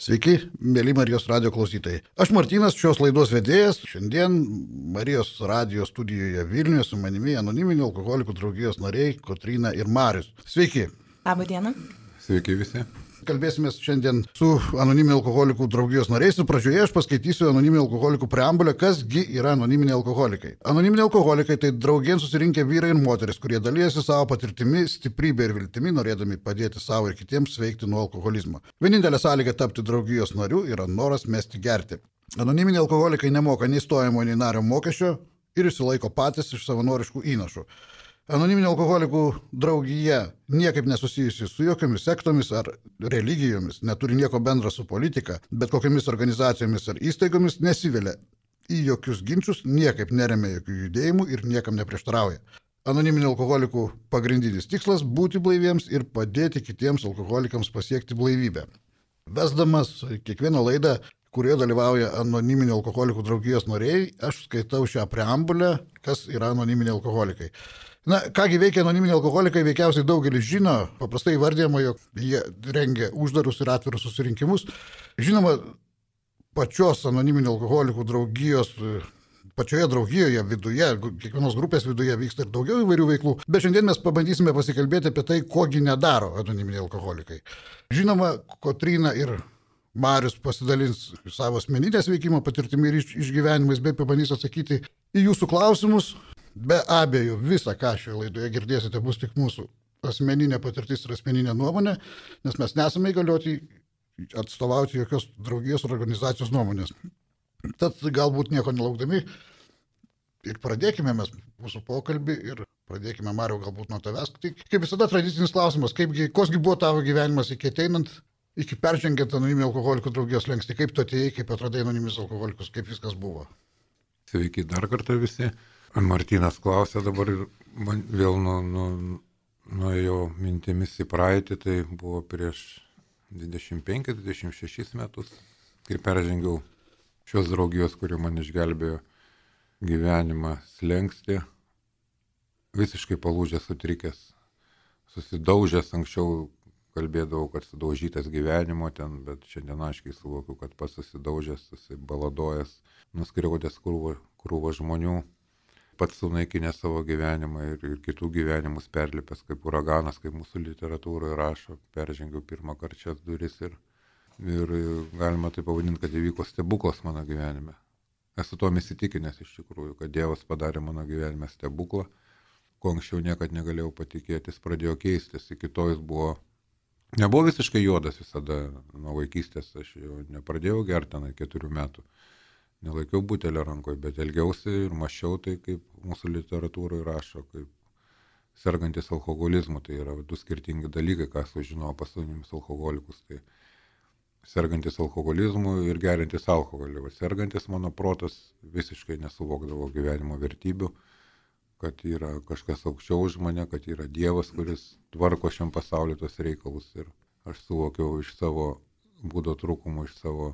Sveiki, mėly Marijos radio klausytojai. Aš Martinas, šios laidos vedėjas. Šiandien Marijos radio studijoje Vilniuje su manimi anoniminių alkoholikų draugijos nariai Kotrina ir Marius. Sveiki. Labą dieną. Sveiki visi. Kalbėsime šiandien su anoniminių alkoholikų draugijos nariais. Ir pradžioje aš paskaitysiu anoniminių alkoholikų preambulę, kasgi yra anoniminiai alkoholikai. Anoniminiai alkoholikai tai draugien susirinkę vyrai ir moteris, kurie dalyjasi savo patirtimi, stiprybė ir viltimi, norėdami padėti savo ir kitiems sveikti nuo alkoholizmo. Vienintelė sąlyga tapti draugijos nariu yra noras mesti gerti. Anoniminiai alkoholikai nemoka nei stojimo, nei nario mokesčio ir išsilaiko patys iš savanoriškų įnašų. Anoniminė alkoholikų draugija niekaip nesusijusi su jokiomis sektomis ar religijomis, neturi nieko bendra su politika, bet kokiamis organizacijomis ar įstaigomis nesivelia į jokius ginčius, niekaip neremia jokių judėjimų ir niekam neprieštarauja. Anoniminė alkoholikų pagrindinis tikslas - būti blaiviems ir padėti kitiems alkoholikams pasiekti blaivybę. Vesdamas kiekvieną laidą, kurioje dalyvauja anoniminio alkoholikų draugijos nariai, aš skaitau šią preambulę, kas yra anoniminiai alkoholikai. Na, kągi veikia anoniminiai alkoholikai, veikiausiai daugelis žino, paprastai vardėjama, jog jie rengia uždarus ir atvirus susirinkimus. Žinoma, pačios anoniminių alkoholikų draugijos pačioje draugijoje viduje, kiekvienos grupės viduje vyksta ir daugiau įvairių veiklų, bet šiandien mes pabandysime pasikalbėti apie tai, kogi nedaro anoniminiai alkoholikai. Žinoma, Kotrina ir Marius pasidalins savo asmeninės veikimo patirtimi ir išgyvenimais, bei pabandys atsakyti į jūsų klausimus. Be abejo, visą, ką šioje laidoje girdėsite, bus tik mūsų asmeninė patirtis ir asmeninė nuomonė, nes mes nesame įgalioti atstovauti jokios draugijos ar organizacijos nuomonės. Tad galbūt nieko nelaukdami ir pradėkime mes mūsų pokalbį ir pradėkime, Mario, galbūt nuo tavęs. Tai kaip visada tradicinis klausimas, kaipgi, kosgi buvo tavo gyvenimas iki ateinant, iki peržengiant anoniminį alkoholikų draugijos lengsti, kaip tu atėjai, kaip atradai anoniminius alkoholikus, kaip viskas buvo. Sveiki dar kartą visi. Martinas klausė dabar ir man vėl nuo, nuo, nuėjo mintimis į praeitį, tai buvo prieš 25-26 metus, kai peržengiau šios draugijos, kuri man išgelbėjo gyvenimą slengsti, visiškai palūžęs, sutrikęs, susidaužęs, anksčiau kalbėdavau, kad sudaužytas gyvenimo ten, bet šiandien aiškiai suvokiu, kad pats susidaužęs, susibaladojęs, nuskriaudęs krūvą, krūvą žmonių, pats sunaikinęs savo gyvenimą ir, ir kitų gyvenimus perlipęs kaip uraganas, kaip mūsų literatūroje rašo, peržengiau pirmą kartą šias duris ir, ir galima tai pavadinti, kad įvyko stebuklas mano gyvenime. Esu to įsitikinęs iš tikrųjų, kad Dievas padarė mano gyvenime stebuklą, ko anksčiau niekad negalėjau patikėti, jis pradėjo keistis, iki to jis buvo, nebuvo visiškai juodas visada, nuo vaikystės aš jau nepradėjau gerti tenai keturių metų, nelaikiau butelio rankoje, bet elgiausi ir mašiau tai, kaip mūsų literatūroje rašo, kaip sergantis alkoholizmu, tai yra du skirtingi dalykai, ką sužinojo pasaulinius alkoholikus. Tai sergantis alkoholizmu ir gerintis alkoholį. Sergantis mano protas visiškai nesuvokdavo gyvenimo vertybių, kad yra kažkas aukščiau už mane, kad yra Dievas, kuris tvarko šiam pasauliu tos reikalus. Ir aš suvokiau iš savo būdo trūkumų, iš savo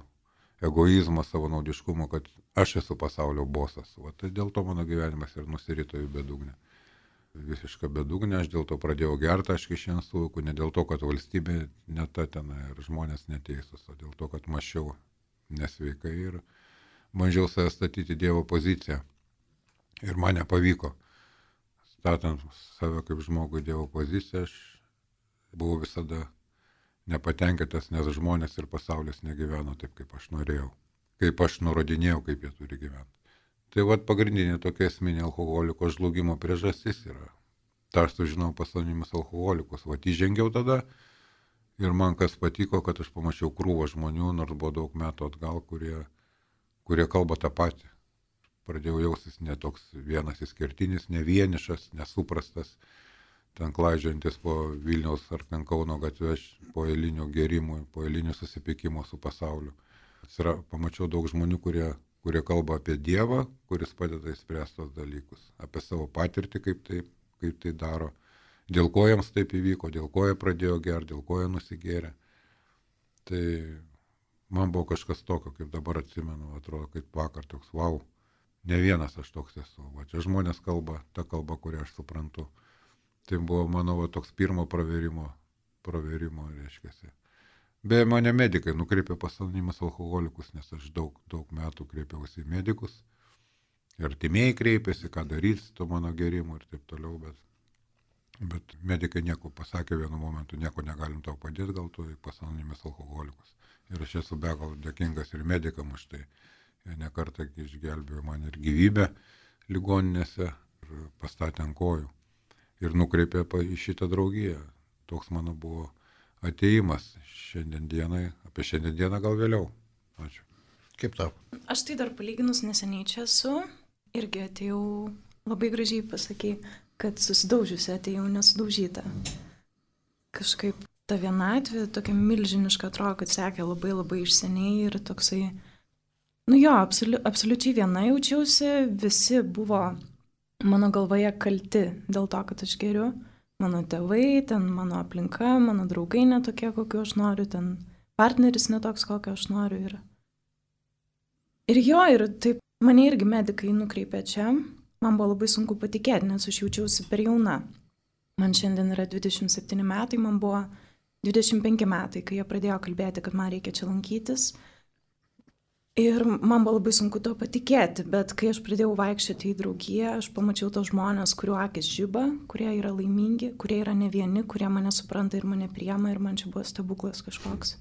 egoizmo, savo naudiškumo, kad aš esu pasaulio bosas. Va, tai dėl to mano gyvenimas ir nusirito į bedugnę visišką bedugnę, aš dėl to pradėjau gerti, aš kišien suvokiu, ne dėl to, kad valstybė ne ta ten ir žmonės neteisūs, o dėl to, kad mašiau nesveikai ir bandžiau save statyti Dievo poziciją. Ir man nepavyko. Statant save kaip žmogų Dievo poziciją, aš buvau visada nepatenkintas, nes žmonės ir pasaulis negyveno taip, kaip aš norėjau. Kaip aš nurodinėjau, kaip jie turi gyventi. Tai vad pagrindinė tokia esminė alkoholiko žlugimo priežastis yra. Ta aš sužinau pasaulinimus alkoholikus. Vat įžengiau tada ir man kas patiko, kad aš pamačiau krūvą žmonių, nors buvo daug metų atgal, kurie, kurie kalba tą patį. Pradėjau jaustis ne toks vienas įskirtinis, ne vienišas, nesuprastas, ten klaidžiantis po Vilniaus ar ten Kauno gatvės, po eilinio gerimų, po eilinio susipykimo su pasauliu. Atsira, pamačiau daug žmonių, kurie kurie kalba apie Dievą, kuris padeda įspręsti tos dalykus, apie savo patirtį, kaip tai, kaip tai daro, dėl ko jiems taip įvyko, dėl ko jie pradėjo gerti, dėl ko jie nusigėrė. Tai man buvo kažkas tokio, kaip dabar atsimenu, atrodo, kaip vakar toks, wow, ne vienas aš toks esu, va čia žmonės kalba tą kalbą, kurią aš suprantu. Tai buvo mano va, toks pirmo praverimo, praverimo reiškia. Beje, mane medikai nukreipė pas anonimus alkoholikus, nes aš daug, daug metų kreipiausi į medikus. Ir artimieji kreipėsi, ką daryti su mano gerimu ir taip toliau, bet, bet medikai nieko pasakė vienu momentu, nieko negalim tau padėti, gal tu pas anonimus alkoholikus. Ir aš esu be galo dėkingas ir medikam už tai. Jie nekartą išgelbėjo man ir gyvybę ligoninėse ir pastatė ant kojų. Ir nukreipė į šitą draugiją. Toks mano buvo ateimas šiandien dienai, apie šiandien dieną gal vėliau. Ačiū. Kaip tau? Aš tai dar palyginus neseniai čia esu, irgi atėjau labai gražiai pasakai, kad susidaužiusi atėjau nesudaužyta. Kažkaip ta vienatvė tokia milžiniška atrodo, kad sekė labai labai išseniai ir toksai, nu jo, absoliu, absoliučiai viena jaučiausi, visi buvo mano galvoje kalti dėl to, kad aš geriu. Mano tėvai, ten mano aplinka, mano draugai netokie, kokiu aš noriu, ten partneris netoks, kokio aš noriu. Ir, ir jo, ir taip mane irgi medikai nukreipė čia. Man buvo labai sunku patikėti, nes aš jaučiausi per jauna. Man šiandien yra 27 metai, man buvo 25 metai, kai jie pradėjo kalbėti, kad man reikia čia lankytis. Ir man buvo labai sunku to patikėti, bet kai aš pradėjau vaikščioti į draugiją, aš pamačiau tos žmonės, kurių akis žyba, kurie yra laimingi, kurie yra ne vieni, kurie mane supranta ir mane priema ir man čia buvo stebuklas kažkoks.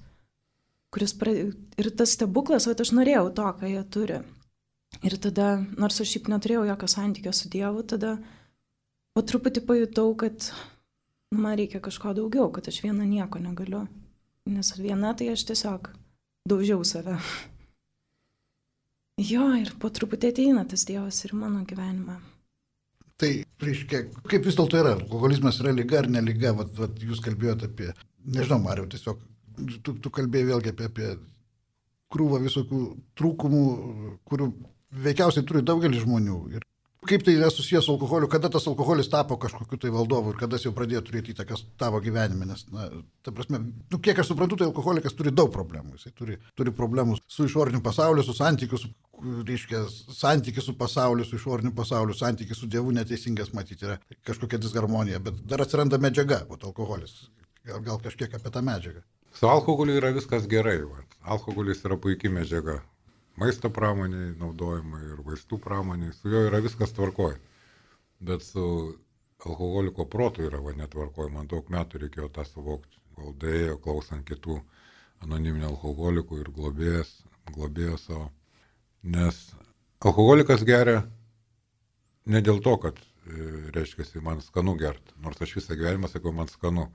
Kuris pra... Ir tas stebuklas, o aš norėjau to, ką jie turi. Ir tada, nors aš šiaip neturėjau jokio santykio su Dievu, tada po truputį pajutau, kad nu, man reikia kažko daugiau, kad aš viena nieko negaliu. Nes viena tai aš tiesiog daužiau save. Jo, ir po truputį ateina tas Dievas ir mano gyvenimą. Tai, reiškia, kaip vis dėlto yra, alkoholizmas yra lyga ar neliga, vat, vat, jūs kalbėjote apie, nežinau, Mariu, tiesiog, tu, tu kalbėjai vėlgi apie, apie krūvą visokių trūkumų, kurių veikiausiai turi daugelis žmonių. Ir kaip tai yra susijęs su alkoholiu, kada tas alkoholis tapo kažkokiu tai valdovu ir kada jis jau pradėjo turėti įtakas tavo gyvenime, nes, na, ta prasme, nu, kiek aš suprantu, tai alkoholikas turi daug problemų, jisai turi, turi problemų su išoriniu pasauliu, su santykiu, su, reiškia, santykiu su pasauliu, su išoriniu pasauliu, santykiu su Dievu neteisingas matyti yra kažkokia disharmonija, bet dar atsiranda medžiaga, o alkoholis, gal, gal kažkiek apie tą medžiagą. Su alkoholiu yra viskas gerai, va. alkoholis yra puikia medžiaga maisto pramoniai naudojimai ir vaistų pramoniai, su juo yra viskas tvarkoj. Bet su alkoholiko protu yra va netvarkoj, man daug metų reikėjo tą suvokti, kol dėjo klausant kitų anoniminių alkoholikų ir globėjas, globėjo savo. Nes alkoholikas geria ne dėl to, kad, e, reiškia, man skanu gert, nors aš visą gyvenimą sakau, man skanu.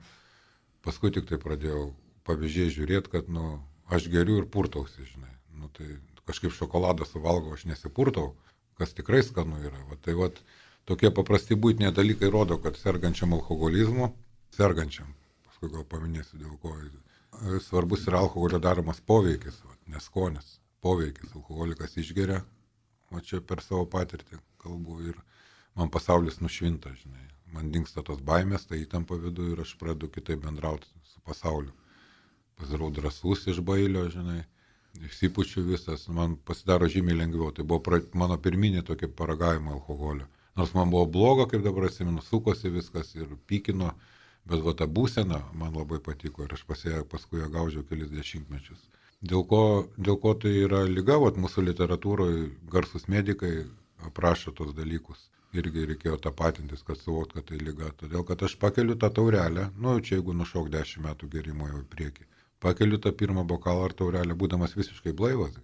Paskui tik tai pradėjau pavyzdžiai žiūrėti, kad, nu, aš geriu ir purtausi, žinai. Nu, tai kažkaip šokoladą suvalgau, aš nesipurtau, kas tikrai skanu yra. Va, tai va, tokie paprasti būtiniai dalykai rodo, kad sergančiam alkoholizmu, sergančiam, paskui gal paminėsiu dėl ko, svarbus yra alkoholio daromas poveikis, va, neskonis, poveikis. Alkoholikas išgeria, o čia per savo patirtį kalbu ir man pasaulis nušvinta, žinai. Man dinksta tos baimės, tai įtampa vidu ir aš pradedu kitaip bendrauti su pasauliu. Pasidarau drasus iš bailio, žinai išsipučiu visas, man pasidaro žymiai lengviau. Tai buvo pra, mano pirminė tokia paragavimo alkoholio. Nors man buvo blogo, kaip dabar atsimenu, sukosi viskas ir pykino, bet va ta būsena man labai patiko ir aš pasėjau, paskui ją gaužiau kelis dešimtmečius. Dėl ko, dėl ko tai yra lyga, va mūsų literatūroje garsus medikai aprašo tos dalykus. Irgi reikėjo tapatintis, kad suvot, kad tai lyga. Todėl, kad aš pakeliu tą taurelę, nu, čia jeigu nušauk dešimt metų gerimo jau į priekį pakeliu tą pirmą bokalą ar taurelę, būdamas visiškai blaivas.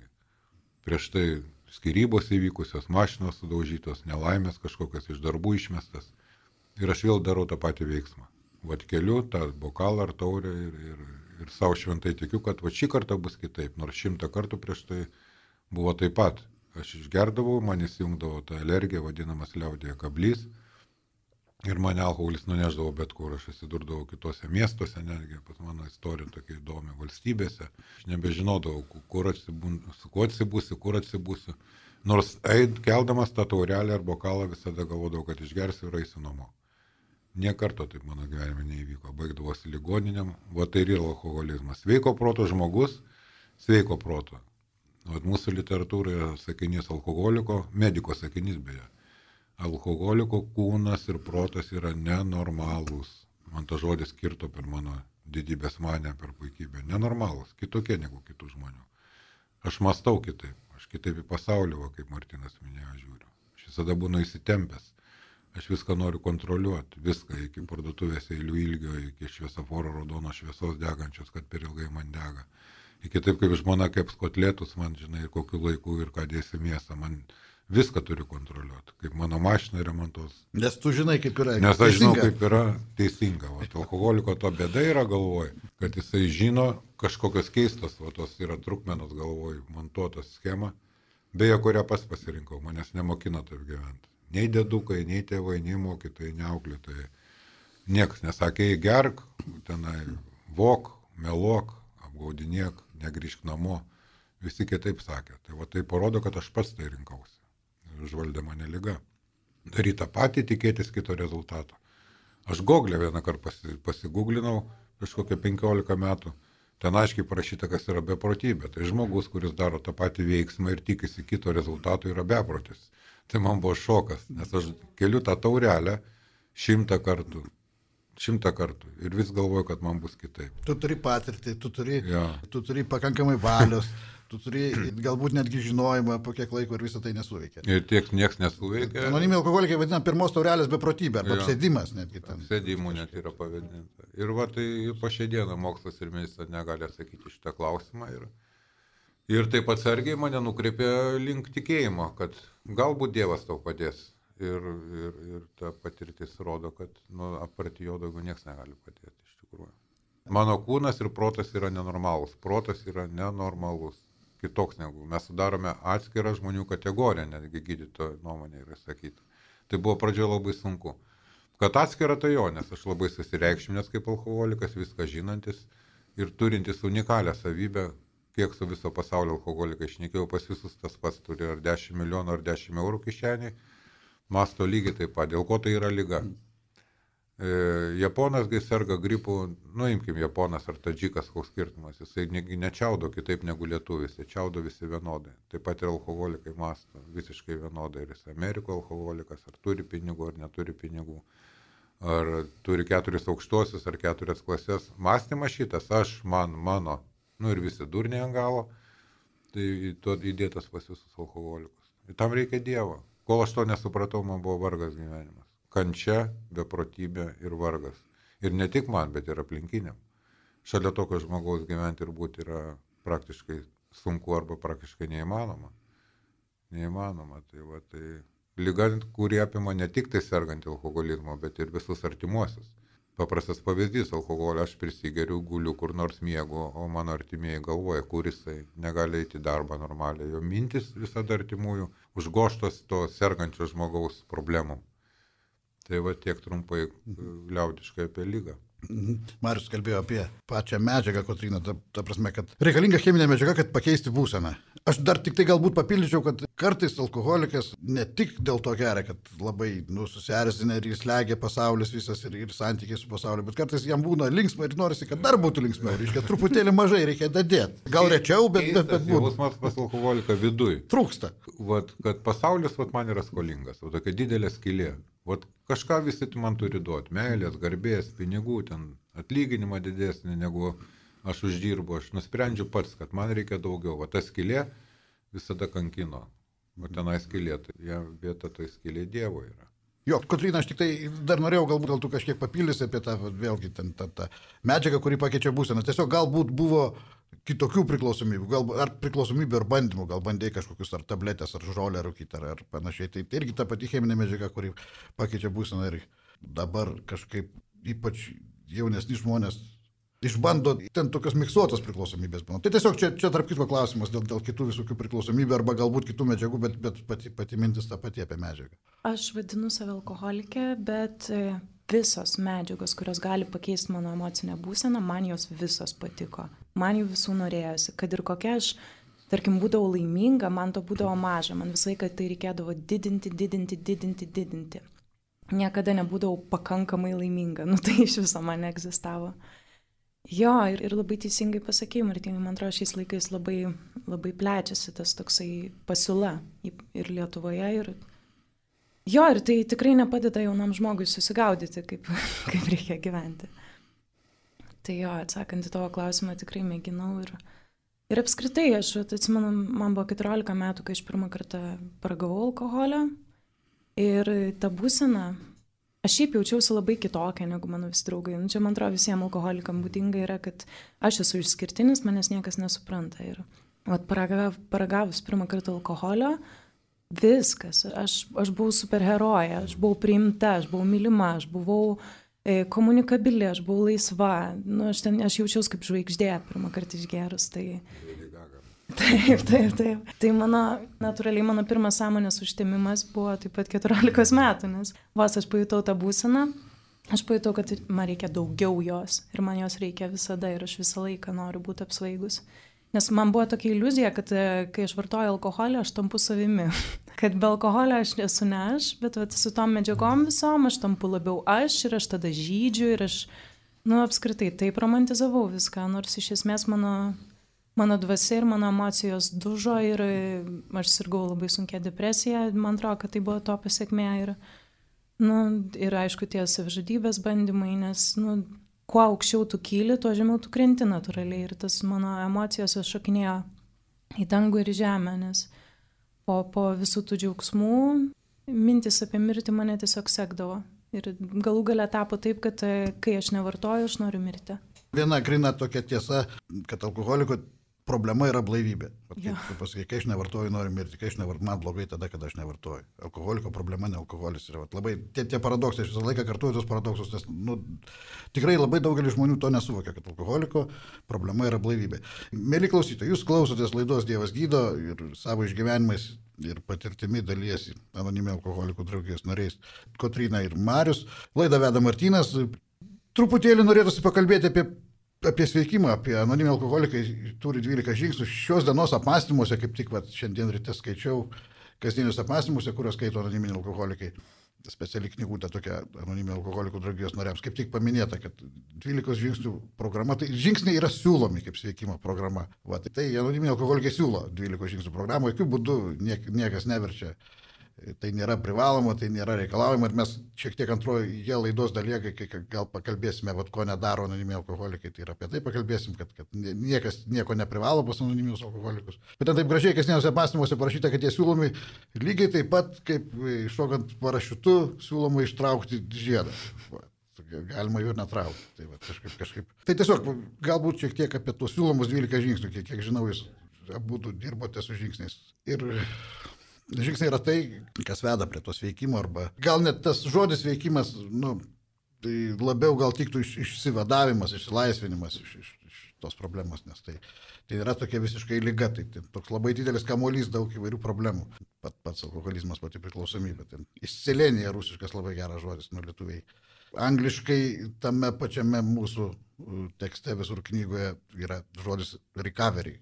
Prieš tai skirybos įvykusios, mašinos sudaužytos, nelaimės kažkokios iš darbų išmestas. Ir aš vėl darau tą patį veiksmą. Vat keliu tą bokalą ar taurę ir, ir, ir savo šventai tikiu, kad va šį kartą bus kitaip. Nors šimtą kartų prieš tai buvo taip pat. Aš išgerdavau, man įsijungdavo tą alergiją, vadinamas liaudėje kablys. Ir mane alkoholis nuneždavo bet kur, aš atsidurdavau kitose miestuose, netgi pas mano istorija tokia įdomi valstybėse. Aš nebežinodavau, kur atsibūsiu, su kuo atsibūsiu, kur atsibūsiu. Nors eit, keldamas tą taurelę ar bokalą visada galvodavau, kad išgersiu ir eisiu namo. Niekarto taip mano gyvenime neįvyko. Baigdavosi ligoniniam, va tai ir yra alkoholizmas. Sveiko proto žmogus, sveiko proto. Vat mūsų literatūroje sakinys alkoholiko, mediko sakinys beje alkoholiko kūnas ir protas yra nenormalūs. Man ta žodis kirto per mano didybės mane per puikybę. Nenormalus, kitokie negu kitų žmonių. Aš mastau kitaip, aš kitaip į pasaulį, va, kaip Martinas minėjo, žiūriu. Aš visada būnu įsitempęs. Aš viską noriu kontroliuoti, viską iki parduotuvės eilių ilgio, iki šviesoforo raudono šviesos degančios, kad per ilgai man dega. Iki taip kaip žmona kaip skotlėtus, man žinai, kokiu laiku ir ką dėsi mėsą, man viską turiu kontroliuoti, kaip mano mašina remontuos. Nes tu žinai, kaip yra. Nes aš žinau, kaip yra teisinga. O alkoholiko to bėda yra galvoj, kad jisai žino kažkokios keistos, o tos yra trukmenos galvoj, montuotos schema, beje, kurią pas pasirinkau, manęs nemokina taip gyventi. Nei dedukai, nei tėvai, nei mokytojai, nei auklėtojai. Niekas nesakė, gerk, tenai, vok, meluok, apgaudinėk, negryžk namo. Visi kitaip sakė. Tai va tai parodo, kad aš pats tai rinkausi užvaldė mane lyga. Daryti tą patį, tikėtis kito rezultato. Aš Google vieną kartą pasi, pasigūglinau prieš kokią 15 metų. Ten aiškiai parašyta, kas yra beprotybė. Tai žmogus, kuris daro tą patį veiksmą ir tikisi kito rezultato, yra beprotis. Tai man buvo šokas, nes aš keliu tą taurelę šimtą kartų. Šimtą kartų. Ir vis galvoju, kad man bus kitaip. Tu turi patirtį, tu turi, Ja. tu turi pakankamai valios, tu turi galbūt netgi žinojimą, po kiek laiko ir visą tai nesuveikia. Ir tiek nieks nesuveikia. Anoniminiai alkoholikai vadina pirmos taurelės beprotybė arba apsėdimas netgi ten. Sėdimų net yra pavadinta. Ir va tai po šią dieną mokslas ir medicina negali atsakyti šitą klausimą. Ir, ir taip atsargiai mane nukreipė link tikėjimo, kad galbūt Dievas tau padės. Ir, ir, ir ta patirtis rodo, kad nu, apart jo daugiau niekas negali padėti iš tikrųjų. Mano kūnas ir protas yra nenormalus. Protas yra nenormalus. Kitoks negu. Mes sudarome atskirą žmonių kategoriją, netgi gydytojo nuomonė yra sakyta. Tai buvo pradžioje labai sunku. Kad atskira tai jo, nes aš labai susireikšminęs kaip alkoholikas, viską žinantis ir turintis unikalią savybę, kiek su viso pasaulio alkoholikai išnekėjau, pas visus tas pats turi ar 10 milijonų, ar 10 eurų kišeniai, masto lygiai taip pat, dėl ko tai yra lyga. E, Japonas, kai serga gripu, nuimkim Japonas ar Tadžikas, koks skirtumas, jisai nečiaudo kitaip negu lietuvis, jie čiaudo visi vienodai. Taip pat ir alkoholikai masto visiškai vienodai, ir jis Ameriko alkoholikas, ar turi pinigų, ar neturi pinigų, ar turi keturis aukštuosius, ar keturias klasės. Mąstymas šitas, aš, man, mano, nu ir visi durniai ant galo, tai to įdėtas pas visus alkoholikus. Ir tam reikia Dievo. Kol aš to nesupratau, man buvo vargas gyvenimas. Kančia, beprotybė ir vargas. Ir ne tik man, bet ir aplinkiniam. Šalia tokio žmogaus gyventi ir būti yra praktiškai sunku arba praktiškai neįmanoma. Neįmanoma. Tai, va, tai lyga, kuri apima ne tik tai sergantį alkoholizmo, bet ir visus artimuosius. Paprastas pavyzdys - alkoholio aš prisigeriu, guliu kur nors miegu, o mano artimieji galvoja, kur jisai negali eiti į darbą normaliai. Jo mintis visada artimųjų užgoštos to sergančio žmogaus problemom. Tai va tiek trumpai e, liaudiškai apie lygą. Mhm. Marius kalbėjo apie pačią medžiagą, Kotrina, ta, ta prasme, kad reikalinga cheminė medžiaga, kad pakeisti būseną. Aš dar tik tai galbūt papildyčiau, kad kartais alkoholikas ne tik dėl to geria, kad labai nu, susierzina ir jis legia pasaulis visas ir, ir santykiai su pasauliu, bet kartais jam būna linksma ir norisi, kad dar būtų linksmiau. Reiškia, truputėlį mažai reikia dadėti. Gal rečiau, bet, bet, bet būtų. Jausmas pas alkoholiką viduj. Trūksta. Vat, kad pasaulis vat, man yra skolingas, o tokia didelė skilė. Vat, kažką visi man turi duoti. Meilės, garbės, pinigų, ten atlyginimą didesnį negu aš uždirbu. Aš nusprendžiu pats, kad man reikia daugiau. O ta skilė visada kankino. O tenai skilė, tai ja, vieta tai skilė Dievo yra. Jo, Kotrina, aš tik tai dar norėjau galbūt gal tu kažkiek papildysi apie tą, vėlgi, ten, tą, tą medžiagą, kuri pakeičia būseną. Tiesiog galbūt buvo kitokių priklausomybių, gal, ar priklausomybių, ar bandymų, gal bandėjai kažkokius ar tabletės, ar žolę rūkyti, ar, ar panašiai. Tai, tai irgi ta pati cheminė medžiaga, kuri pakeičia būseną ir dabar kažkaip ypač jaunesni žmonės išbando ten tokios miksuotos priklausomybės. būna. Tai tiesiog čia, čia tarp kitko klausimas dėl, dėl kitų visokių priklausomybių arba galbūt kitų medžiagų, bet, bet pati, pati mintis ta pati apie medžiagą. Aš vadinu save alkoholikė, bet visos medžiagos, kurios gali pakeisti mano emocinę būseną, man jos visos patiko. Man jų visų norėjosi, kad ir kokia aš, tarkim, būdavau laiminga, man to būdavo maža, man visą laiką tai reikėdavo didinti, didinti, didinti, didinti. Niekada nebūdavau pakankamai laiminga, nu tai iš viso man neegzistavo. Jo, ir, ir labai teisingai pasakėjai, Martinai, man atrodo, šiais laikais labai, labai plečiasi tas toksai pasiūla ir Lietuvoje, ir Jo, ir tai tikrai nepadeda jaunam žmogui susigaudyti, kaip, kaip reikia gyventi. Tai jo, atsakant į tavo klausimą, tikrai mėginau ir, ir apskritai, aš atsimenu, man buvo 14 metų, kai aš pirmą kartą paragavau alkoholio ir ta būsena, aš šiaip jaučiausi labai kitokia negu mano visi draugai. Nu, čia man atrodo visiems alkoholikam būdinga yra, kad aš esu išskirtinis, manęs niekas nesupranta. Ir vat, paragav, paragavus pirmą kartą alkoholio, viskas, aš, aš buvau superherojė, aš buvau priimta, aš buvau mylima, aš buvau E, komunikabili, aš buvau laisva, nu, aš, ten, aš jaučiausi kaip žvaigždė pirmą kartą išgerus. Tai... Taip, taip, taip. Tai mano, natūraliai mano pirmas sąmonės užtemimas buvo taip pat 14 metų, nes vos aš pajutau tą būseną, aš pajutau, kad man reikia daugiau jos ir man jos reikia visada ir aš visą laiką noriu būti apsvaigus. Nes man buvo tokia iliuzija, kad e, kai aš vartoju alkoholį, aš tampu savimi. kad be alkoholio aš nesu ne aš, bet vat, su tom medžiagom visom aš tampu labiau aš ir aš tada žydžiu ir aš, nu, apskritai taip romantizavau viską, nors iš esmės mano, mano dvasia ir mano emocijos dužo ir e, aš sirgau labai sunkia depresija, man atrodo, kad tai buvo to pasiekmė ir, nu, ir aišku, tie savižudybės bandymai, nes, nu, kuo aukščiau tu kyli, tuo žemiau tu krenti natūraliai. Ir tas mano emocijos šokinėjo į dangų ir žemę, nes po, po visų tų džiaugsmų mintis apie mirtį mane tiesiog sekdavo. Ir galų gale tapo taip, kad kai aš nevartoju, aš noriu mirti. Viena grina tokia tiesa, kad alkoholiko problema yra blaivybė. Ja. Kaip pasakai, kai aš nevartoju, noriu mirti, kai aš nevartoju, man blogai tada, kada aš nevartoju. Alkoholiko problema ne alkoholis yra. Vat, labai tie, tie paradoksai, aš visą laiką kartuoju tos paradoksus, nes nu, tikrai labai daugelis žmonių to nesuvokia, kad alkoholiko problema yra blaivybė. Mėly klausytojai, jūs klausotės laidos Dievas gydo ir savo išgyvenimais ir patirtimi dalyjasi anonimė alkoholikų draugijos nariais Kotrina ir Marius. Laidą veda Martynas. Truputėlį norėtųsi pakalbėti apie apie sveikimą, apie anonimį alkoholikai turi 12 žingsnių. Šios dienos apmąstymuose, kaip tik vat, šiandien ryte skaičiau, kasdienius apmąstymuose, kuriuos skaito anoniminiai alkoholikai. Speciali knygutė tokia anoniminių alkoholikų draugijos nariams. Kaip tik paminėta, kad 12 žingsnių programa, tai žingsniai yra siūlomi kaip sveikimo programa. Va, tai, tai anoniminiai alkoholikai siūlo 12 žingsnių programą, jokių būdų niek, niekas neverčia Tai nėra privaloma, tai nėra reikalaujama ir mes šiek tiek antroje laidos dalyje, kai, gal pakalbėsime, vat, ko nedaro anoniminiai alkoholikai, tai ir apie tai pakalbėsim, kad, kad niekas nieko neprivalo pas anoniminius alkoholikus. Bet ten taip gražiai kasdieniuose apmąstymuose parašyta, kad jie siūlomi lygiai taip pat, kaip iššokant parašiutu, siūloma ištraukti žiedą. Galima jų ir netraukti. Tai, va, kažkaip, kažkaip. tai tiesiog galbūt šiek tiek apie tuos siūlomus 12 žingsnių, kiek, kiek žinau, jūs abu dirbote su žingsniais. Ir Žingsniai yra tai, kas veda prie to sveikimo, arba gal net tas žodis veikimas, nu, tai labiau gal tiktų iš, išsivadavimas, išsilaisvinimas iš, iš, iš tos problemos, nes tai, tai yra tokia visiškai lyga, tai, tai toks labai didelis kamuolys, daug įvairių problemų. Pat, pats alkoholizmas, pati priklausomybė. Tai Išsilenija rusiškas labai geras žodis, nu lietuviai. Angliškai tame pačiame mūsų tekste visur knygoje yra žodis recovery,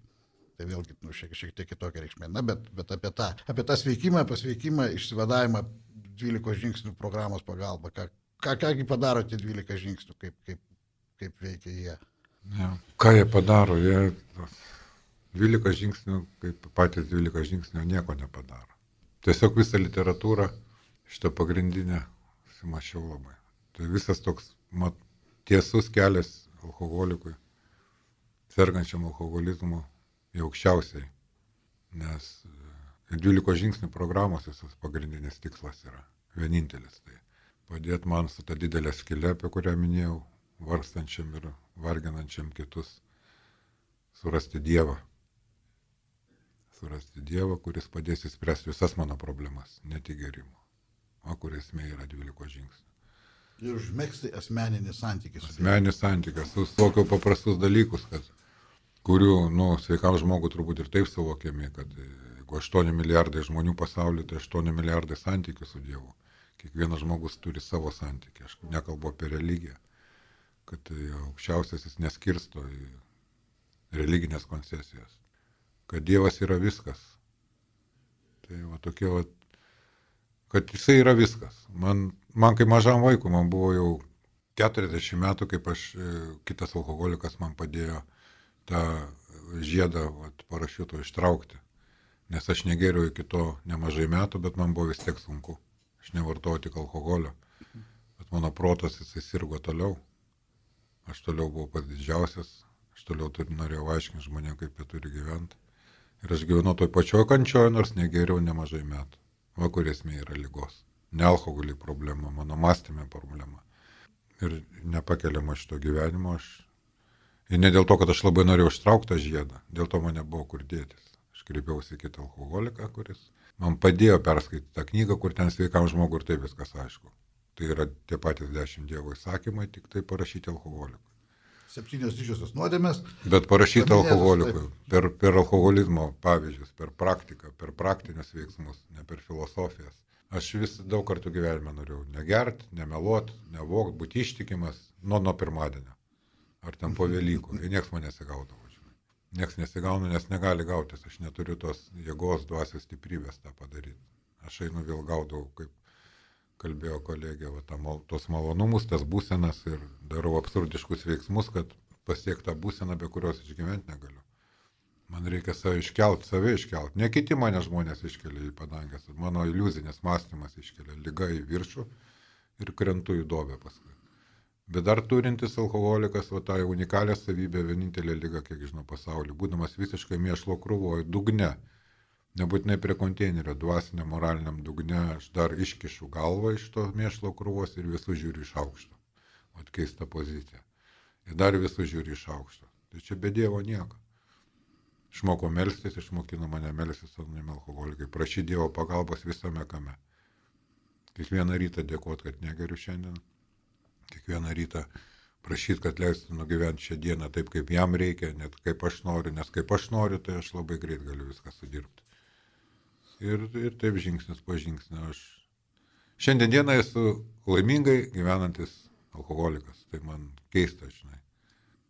Tai vėlgi nu, šiek, šiek tiek kitokia reikšmė. Na, bet, bet apie, tą, apie tą sveikimą, pasveikimą, išsivadavimą 12 žingsnių programos pagalba. Ką, ką, kągi padaro tie 12 žingsnių, kaip, kaip, kaip veikia jie. Ja. Ką jie padaro? Jie 12 žingsnių, kaip patys 12 žingsnių, nieko nepadaro. Tiesiog visą literatūrą, šitą pagrindinę, sumašiau labai. Tai visas toks mat, tiesus kelias alkoholikui, sergančiam alkoholizmu į aukščiausiai, nes 12 e, žingsnių programos visas pagrindinis tikslas yra vienintelis. Tai padėti man su ta didelė skilė, apie kurią minėjau, varstančiam ir varginančiam kitus, surasti Dievą. Surasti Dievą, kuris padės įspręsti visas mano problemas, ne tik gerimo, o kur esmė yra 12 žingsnių. Ir užmėgsti asmeninį santykį. Asmeninį santykį, su tokiu paprastus dalykus, kad kurių, nu, sveikam žmogui turbūt ir taip suvokiami, kad e, jeigu 8 milijardai žmonių pasaulyje, tai 8 milijardai santykių su Dievu. Kiekvienas žmogus turi savo santykį, aš nekalbu apie religiją, kad e, aukščiausiasis neskirsto į religinės koncesijas, kad Dievas yra viskas. Tai va tokie va, kad jisai yra viskas. Man, man kaip mažam vaikui, man buvo jau 40 metų, kaip aš, e, kitas alkoholikas man padėjo tą žiedą vat, parašiuto ištraukti. Nes aš negeriau iki to nemažai metų, bet man buvo vis tiek sunku. Aš nevartojau tik alkoholio. Bet mano protas jisai sirgo toliau. Aš toliau buvau pats didžiausias, aš toliau turi, norėjau aiškinti žmonėm, kaip jie turi gyventi. Ir aš gyvenau toj pačioj kančioje, nors negeriau nemažai metų. Va kur esmė yra lygos. Ne alkoholį problema, mano mąstymė problema. Ir nepakeliama šito gyvenimo aš. Ir ne dėl to, kad aš labai norėjau ištraukti tą žiedą, dėl to man nebuvo kur dėtis. Aš kreipiausi į kitą alkoholiką, kuris man padėjo perskaityti tą knygą, kur ten sveikam žmogui ir taip viskas aišku. Tai yra tie patys dešimt dievo įsakymai, tik tai parašyti alkoholikui. Septynios didžiosios nuodėmės. Bet parašyti alkoholikui per, per alkoholizmo pavyzdžius, per praktiką, per praktinius veiksmus, ne per filosofijas. Aš vis daug kartų gyvenime norėjau negert, nemeluot, nevokt, būti ištikimas nuo, nuo pirmadienio. Ar ten po Velykų. Ir nieks man nesigaudavo. žinai. Nieks nesigauna, nes negali gautis. Aš neturiu tos jėgos, dvasios stiprybės tą padaryti. Aš einu vėl gaudau, kaip kalbėjo kolegė, va, mal, tos malonumus, tas būsenas ir darau absurdiškus veiksmus, kad pasiekti tą būseną, be kurios išgyventi negaliu. Man reikia save iškelt, save iškelt. Ne kiti mane žmonės iškelia į padangęs. Mano iliuzinis mąstymas iškelia lyga į viršų ir krentu į dobę paskui. Bet dar turintis alkoholikas, va tą unikalią savybę, vienintelė lyga, kiek žinau, pasaulyje, būdamas visiškai mėšlo krūvoje, dugne, nebūtinai prie konteinerio, dvasiniam, moraliniam dugne, aš dar iškišu galvą iš to mėšlo krūvos ir visus žiūriu iš aukšto. O keista pozicija. Ir dar visus žiūriu iš aukšto. Tai čia be Dievo nieko. Išmokau melstis, išmokino mane melstis anonimi alkoholikai, prašyti Dievo pagalbos visame kame. Kiekvieną rytą dėkoti, kad negeriu šiandien. Kiekvieną rytą prašyti, kad leistų nugyventi šią dieną taip, kaip jam reikia, net kaip aš noriu, nes kaip aš noriu, tai aš labai greit galiu viską sudirbti. Ir, ir taip žingsnis po žingsnio aš šiandien dieną esu laimingai gyvenantis alkoholikas. Tai man keista, žinai.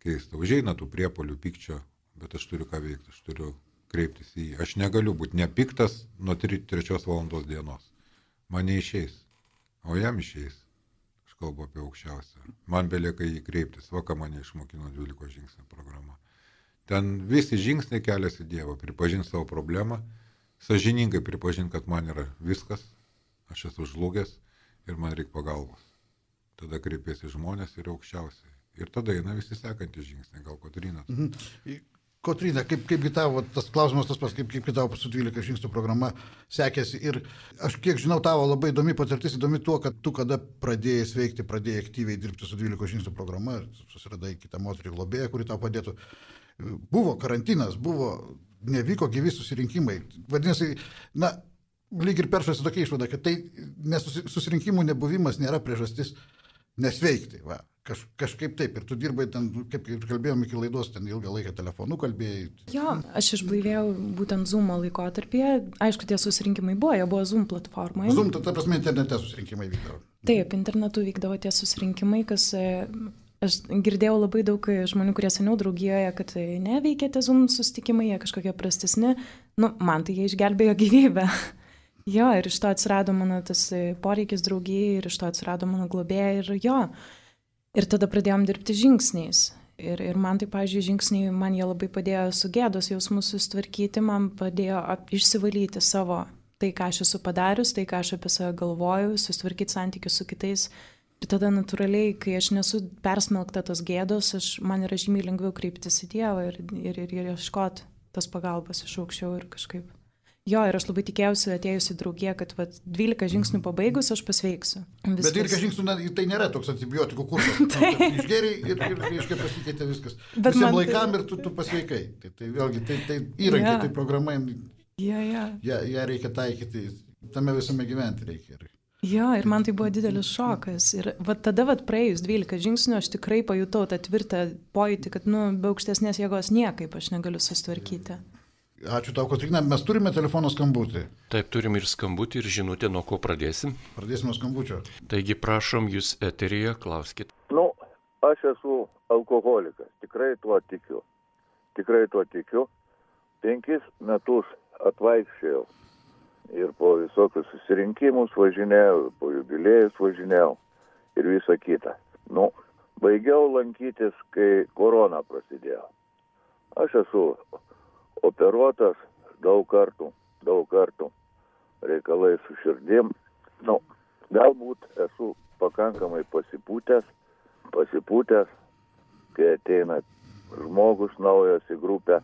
Keista. Užeina tų priepolių pykčio, bet aš turiu ką veikti, aš turiu kreiptis į jį. Aš negaliu būti nepiktas nuo 3 valandos dienos. Man neišeis, o jam išeis. Kalbu apie aukščiausią. Man belieka jį kreiptis, va ką mane išmokino 12 žingsnių programa. Ten visi žingsniai keliasi Dievo, pripažinti savo problemą, sažiningai pripažinti, kad man yra viskas, aš esu žlugęs ir man reikia pagalbos. Tada kreipiasi žmonės ir aukščiausiai. Ir tada eina visi sekantys žingsniai, gal Kotrina. Kotrina, kaip, kaipgi tavo, tas klausimas tas pats, kaip, kaip tavo su 12 žingsnių programa sekėsi. Ir aš kiek žinau, tavo labai įdomi patirtis, įdomi tuo, kad tu kada pradėjai sveikti, pradėjai aktyviai dirbti su 12 žingsnių programa, susiradai kitą moterį globėją, kuri tau padėtų. Buvo karantinas, buvo, nevyko gyvi susirinkimai. Vadinasi, na, lyg ir peršasi tokia išvada, kad tai nesusirinkimų nebuvimas nėra priežastis nesveikti. Va. Kaž, kažkaip taip, ir tu dirbai ten, kaip, kaip kalbėjom iki laidos, ten ilgą laiką telefonu kalbėjai. Jo, aš išblaivėjau būtent Zoom laikotarpyje. Aišku, tie susirinkimai buvo, jie buvo Zoom platformoje. Zoom, ta, ta prasme, internete susirinkimai vykdavo. Taip, internetu vykdavo tie susirinkimai, kas e, aš girdėjau labai daug žmonių, kurie seniau draugijoje, kad neveikia tie Zoom susitikimai, jie kažkokie prastesni. Nu, man tai jie išgelbėjo gyvybę. jo, ir iš to atsirado mano tas poreikis draugijai, ir iš to atsirado mano globėja, ir jo. Ir tada pradėjom dirbti žingsniais. Ir, ir man tai, pavyzdžiui, žingsniai, man jie labai padėjo su gėdos jausmus sustvarkyti, man padėjo ap, išsivalyti savo tai, ką aš esu padarius, tai, ką aš apie save galvoju, sustvarkyti santykius su kitais. Ir tada natūraliai, kai aš nesu persmelkta tos gėdos, aš, man yra žymiai lengviau kreiptis į Dievą ir, ir, ir, ir ieškoti tas pagalbas iš aukščiau ir kažkaip. Jo, ir aš labai tikėjausi atėjusi draugė, kad vat, 12 žingsnių pabaigus aš pasveiksiu. Viskas. Bet 12 žingsnių na, tai nėra toks antibiotikų kursas. tai. Išgeriai ir, ir reiškia pasikeitė viskas. Bet Visiems man... laikam ir tu, tu pasveikai. Tai, tai vėlgi, tai, tai įrankiai, ja. tai programa, ja, ja. ją, ją reikia taikyti, tame visame gyventi reikia. Jo, ir man tai buvo didelis šokas. Ir va tada, va praėjus 12 žingsnių, aš tikrai pajutau tą tvirtą pojūtį, kad, nu, be aukštesnės jėgos niekaip aš negaliu sustvarkyti. Ja. Ačiū tau, Kotrina. Mes turime telefono skambutį. Taip, turim ir skambutį, ir žinutę, nuo ko pradėsim. Pradėsim nuo skambučio. Taigi, prašom, jūs eterija, klauskit. Nu, aš esu alkoholikas, tikrai tuo tikiu. Tikrai tuo tikiu. Penkis metus atvaikščiojau ir po visokius susirinkimus važinėjau, po jubiliejus važinėjau ir visa kita. Nu, baigiau lankytis, kai korona prasidėjo. Aš esu operuotas daug kartų, daug kartų reikalai su širdim. Nu, galbūt esu pakankamai pasipūtęs, pasipūtęs, kai ateina žmogus naujas į grupę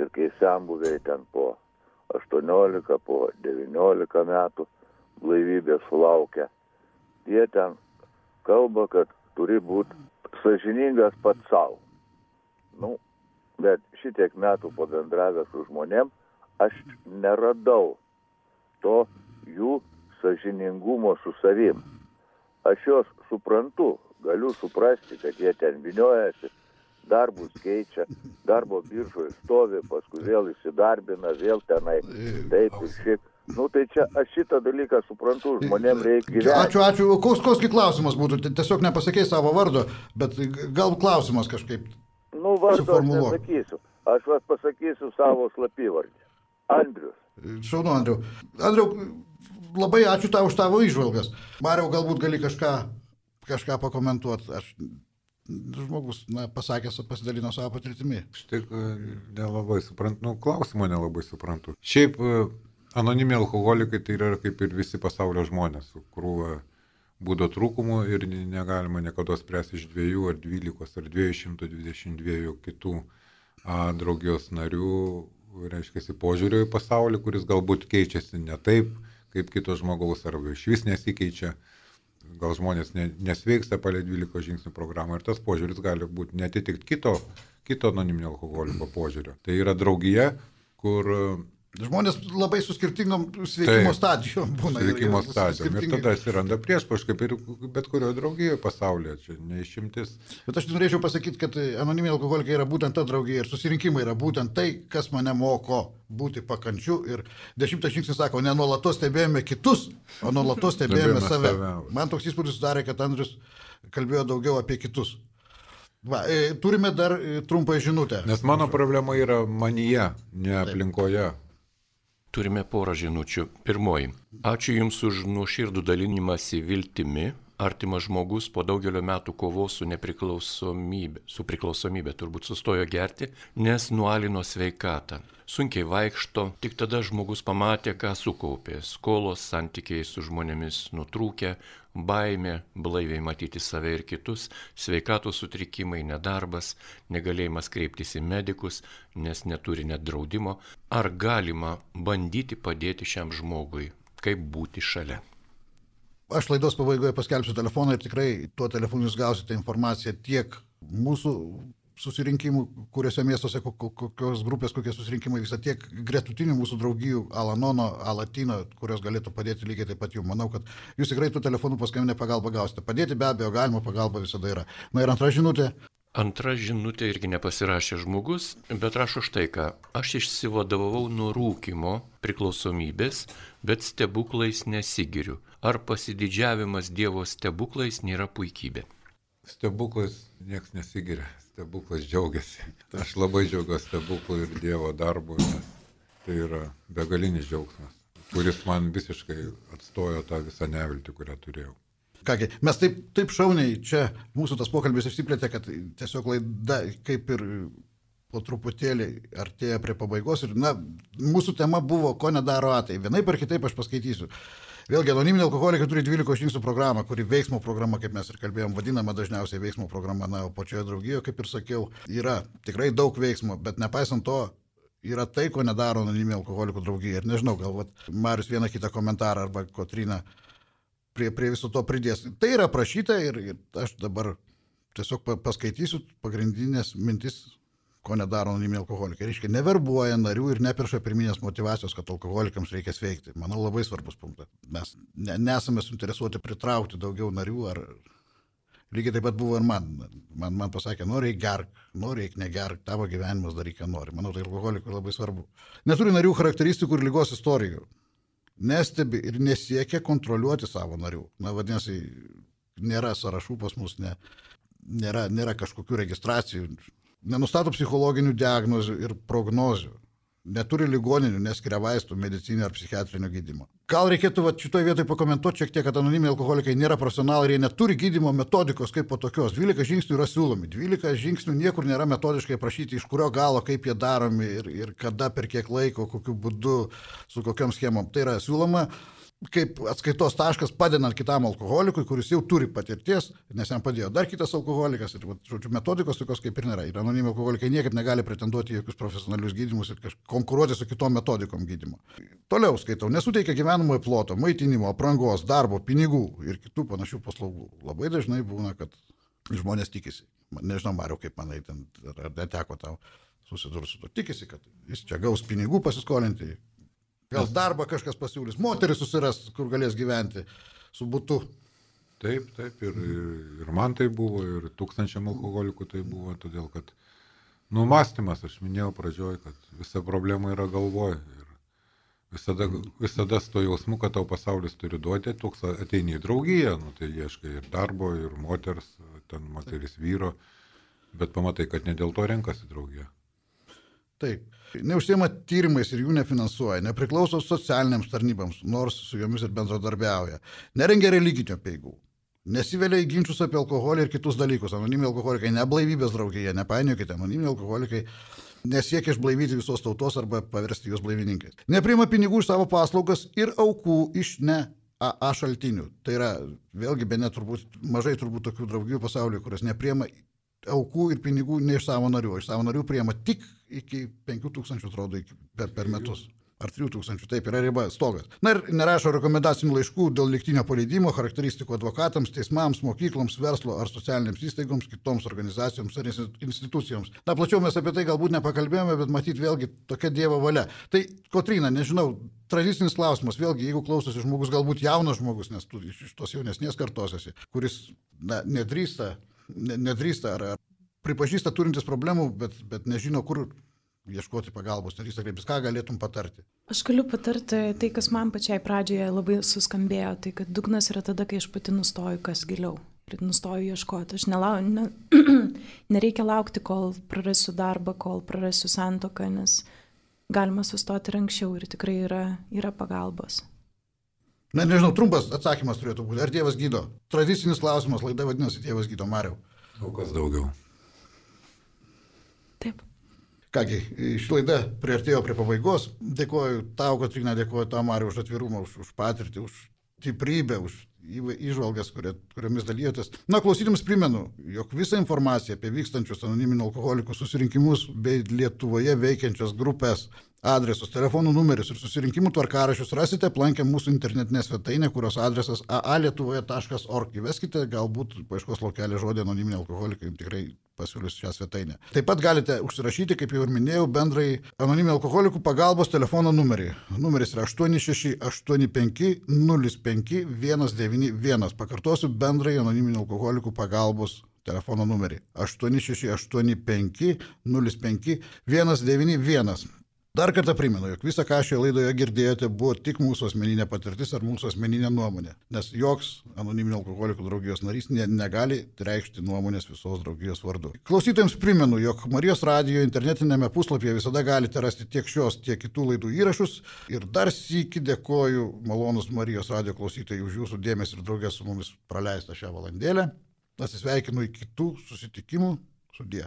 ir kai senbuviai ten po 18, po 19 metų blaivybės sulaukia, jie ten kalba, kad turi būti sažiningas pats savo. Nu, bet šitiek metų pabendravęs su žmonėm, aš neradau to jų sažiningumo su savim. Aš juos suprantu, galiu suprasti, kad jie ten viniojasi, darbus keičia, darbo biržoje stovi, paskui vėl įsidarbina, vėl tenai taip ir šiek. Nu tai čia aš šitą dalyką suprantu, žmonėm reikia gyventi. Ačiū, ačiū. Koks, koksgi klausimas būtų? Tiesiog nepasakei savo vardo, bet gal klausimas kažkaip. Nu, vardu aš nesakysiu. Aš vas pasakysiu savo slapyvardį. Andrius. Šaunu, Andriu. Andriu, labai ačiū tau už tavo išvalgas. Mariau, galbūt gali kažką, kažką pakomentuoti. Aš žmogus, na, pasakęs, pasidalino savo patirtimi. Aš tik e, nelabai suprantu, nu, klausimo nelabai suprantu. Šiaip e, anonimiai alkoholikai tai yra kaip ir visi pasaulio žmonės, su krūva būdo trūkumų ir ne- negalima niekada spręsti iš dviejų ar dvylikos ar 222 kitų a, draugijos narių, reiškia, požiūrio į pasaulį, kuris galbūt keičiasi ne taip, kaip kito žmogaus, arba iš vis nesikeičia. Gal žmonės ne, nesveiksta palei 12 žingsnių programą ir tas požiūris gali būti netitikti kito, kito anoniminio alkoholiko požiūrio. Tai yra draugija, kur Žmonės labai su skirtingom sveikimo Taip. stadijom būna. ir- veikimo ir stadijom. Ir tada atsiranda prieš, kaip ir bet kurioje draugijoje pasaulyje, čia neišimtis. Bet aš norėčiau pasakyti, kad anoniminiai alkoholikai yra būtent ta draugija ir susirinkimai yra būtent tai, kas mane moko būti pakančiu. Ir dešimtas žingsnis sako, ne nuolatos stebėjome kitus, o nuolatos stebėjome save. save. Man toks įspūdis sudarė, kad Andrius kalbėjo daugiau apie kitus. Va, e, turime dar e, trumpą žinutę. Nes mano problema yra manyje, ne aplinkoje. Turime porą žinučių. Pirmoji. Ačiū Jums už nuoširdų dalinimąsi viltimi. Artimas žmogus po daugelio metų kovos su nepriklausomybė, su priklausomybė turbūt sustojo gerti, nes nualino sveikatą. Sunkiai vaikšto, tik tada žmogus pamatė, ką sukaupė. Skolos, santykiai su žmonėmis nutrūkę, baimė, blaiviai matyti save ir kitus, sveikatos sutrikimai, nedarbas, negalėjimas kreiptis į medikus, nes neturi net draudimo. Ar galima bandyti padėti šiam žmogui, kaip būti šalia? Aš laidos pabaigoje paskelbsiu telefoną ir tikrai tuo telefonu jūs gausite informaciją tiek mūsų susirinkimų, kuriuose miestuose, ko- ko- kokios grupės, kokie susirinkimai vyksta, tiek gretutinių mūsų draugijų, Alanono, Alatino, kurios galėtų padėti lygiai taip pat jums. Manau, kad jūs tikrai tų telefonų paskambinę pagalbą gausite. Padėti be abejo galima, pagalba visada yra. Na ir antra žinutė. Antra žinutė irgi nepasirašė žmogus, bet rašo štai ką. Aš išsivadovau nuo rūkimo priklausomybės, bet stebuklais nesigiriu. Ar pasididžiavimas Dievo stebuklais nėra puikybė? Stebuklais niekas nesigiria, stebuklas džiaugiasi. Aš labai džiaugiuosi stebuklu ir Dievo darbu, nes tai yra begalinis džiaugsmas, kuris man visiškai atstojo tą visą neviltį, kurią turėjau. Kągi, mes taip, taip šauniai čia mūsų tas pokalbis išsiplėtė, kad tiesiog laida kaip ir po truputėlį artėja prie pabaigos ir, na, mūsų tema buvo, ko nedaro atai. Vienaip ar kitaip aš paskaitysiu. Vėlgi, anoniminė alkoholikai turi 12 žingsnių programą, kuri veiksmo programa, kaip mes ir kalbėjom, vadinama dažniausiai veiksmo programa, na, o pačioje draugijoje, kaip ir sakiau, yra tikrai daug veiksmo, bet nepaisant to, yra tai, ko nedaro anoniminė alkoholikų draugija. Ir nežinau, gal vat, Marius vieną kitą komentarą arba Kotrina prie, prie viso to pridės. Tai yra prašyta ir, ir aš dabar tiesiog pa- paskaitysiu pagrindinės mintis, ko nedaro anoniminiai alkoholikai. Reiškia, neverbuoja narių ir neperša pirminės motivacijos, kad alkoholikams reikia sveikti. Manau, labai svarbus punktas. Mes ne, nesame suinteresuoti pritraukti daugiau narių ar... Lygiai taip pat buvo ir man. Man, man pasakė, nori gerk, nori negerk, tavo gyvenimas daryk, ką nori. Manau, tai alkoholikui labai svarbu. Neturi narių charakteristikų ir lygos istorijų nestebi ir nesiekia kontroliuoti savo narių. Na, vadinasi, nėra sąrašų pas mus, ne, nėra, nėra kažkokių registracijų, nenustato psichologinių diagnozių ir prognozių, neturi ligoninių, neskiria vaistų, medicinio ar psichiatrinio gydymo. Gal reikėtų va, šitoje vietoje pakomentuoti šiek tiek, kad anoniminiai alkoholikai nėra profesionalai ir jie neturi gydymo metodikos kaip po tokios. 12 žingsnių yra siūlomi, 12 žingsnių niekur nėra metodiškai prašyti, iš kurio galo, kaip jie daromi ir, ir kada, per kiek laiko, kokiu būdu, su kokiam schemom. Tai yra siūloma kaip atskaitos taškas padedant kitam alkoholikui, kuris jau turi patirties, nes jam padėjo dar kitas alkoholikas ir, žodžiu, metodikos tokios kaip ir nėra. Ir anonimi alkoholikai niekaip negali pretenduoti į jokius profesionalius gydimus ir konkuruoti su kitom metodikom gydimo. Toliau skaitau, nesuteikia gyvenamojo ploto, maitinimo, aprangos, darbo, pinigų ir kitų panašių paslaugų. Labai dažnai būna, kad žmonės tikisi. Nežinau, Mariu, kaip manai, ten, ar neteko tau susidurti su to. Tikisi, kad jis čia gaus pinigų pasiskolinti, Gal darbą kažkas pasiūlys, moteris susiras, kur galės gyventi su būtu. Taip, taip, ir, ir man tai buvo, ir tūkstančiam alkoholikų tai buvo, todėl kad numastymas, aš minėjau pradžioj, kad visa problema yra galvoje. Ir visada, visada su to jausmu, kad tau pasaulis turi duoti, toks ateini į draugiją, nu, tai ieškai ir darbo, ir moters, ten moteris vyro, bet pamatai, kad ne dėl to renkasi draugiją. Taip. Neužsiema tyrimais ir jų nefinansuoja, nepriklauso socialiniams tarnybams, nors su jomis ir bendradarbiauja, nerengia religinio peigų, nesivelia į ginčius apie alkoholį ir kitus dalykus. Anonimiai alkoholikai neblaivybės draugėje, nepainiokite, anonimiai alkoholikai nesiekia išblaivyti visos tautos arba paversti juos blaivininkais. Neprima pinigų už savo paslaugas ir aukų iš ne AA šaltinių. Tai yra, vėlgi, be net turbūt, mažai turbūt tokių draugijų pasaulyje, kurios nepriema aukų ir pinigų ne iš savo narių, iš savo narių priema tik iki 5000, atrodo, per, per metus. Ar 3000, taip yra riba, stogas. Na ir nerašo rekomendacinių laiškų dėl liktinio paleidimo, charakteristikų advokatams, teismams, mokykloms, verslo ar socialinėms įstaigoms, kitoms organizacijoms ar institucijoms. Na, plačiau mes apie tai galbūt nepakalbėjome, bet matyt vėlgi tokia Dievo valia. Tai, Kotrina, nežinau, tradicinis klausimas, vėlgi, jeigu klausosi žmogus, galbūt jaunas žmogus, nes tu iš tos jaunesnės kartos esi, kuris na, nedrįsta nedrįsta ar, ar pripažįsta turintis problemų, bet, bet nežino, kur ieškoti pagalbos, nedrįsta kreiptis, ką galėtum patarti? Aš galiu patarti tai, kas man pačiai pradžioje labai suskambėjo, tai kad dugnas yra tada, kai aš pati nustoju kas giliau ir nustoju ieškoti. Aš nelau, ne, nereikia laukti, kol prarasiu darbą, kol prarasiu santoką, nes galima sustoti ir anksčiau ir tikrai yra, yra pagalbos. Na, nežinau, trumpas atsakymas turėtų būti. Ar Dievas gydo? Tradicinis klausimas, laida vadinasi Dievas gydo Mariau. O kas daugiau? Taip. Kągi, ši laida prieartėjo prie pabaigos. Dėkuoju tau, Katrina, dėkuoju tau, Mariu, už atvirumą, už, už patirtį, už stiprybę, už įžvalgas, kuriomis dalyjotės. Na, klausytėms primenu, jog visą informaciją apie vykstančius anoniminių alkoholikų susirinkimus bei Lietuvoje veikiančias grupės adresus, telefonų numerius ir susirinkimų tvarkarašius rasite aplankę mūsų internetinę svetainę, kurios adresas aalietuvoje.org. Įveskite galbūt paieškos laukelį žodį anoniminiai alkoholikai, tikrai pasiūlys šią svetainę. Taip pat galite užsirašyti, kaip jau ir minėjau, bendrai anoniminių alkoholikų pagalbos telefono numerį. Numeris yra 8685 05 191. Pakartosiu bendrai anoniminių alkoholikų pagalbos telefono numerį 8685 05 191. Dar kartą primenu, jog visą, ką šioje laidoje girdėjote, buvo tik mūsų asmeninė patirtis ar mūsų asmeninė nuomonė, nes joks anoniminio alkoholikų draugijos narys ne, negali reikšti nuomonės visos draugijos vardu. Klausytojams primenu, jog Marijos radijo internetinėme puslapyje visada galite rasti tiek šios, tiek kitų laidų įrašus ir dar sįki dėkoju malonus Marijos radijo klausytojai už jūsų dėmesį ir draugės su mumis praleistą šią valandėlę. Atsisveikinu iki kitų susitikimų. Sudie.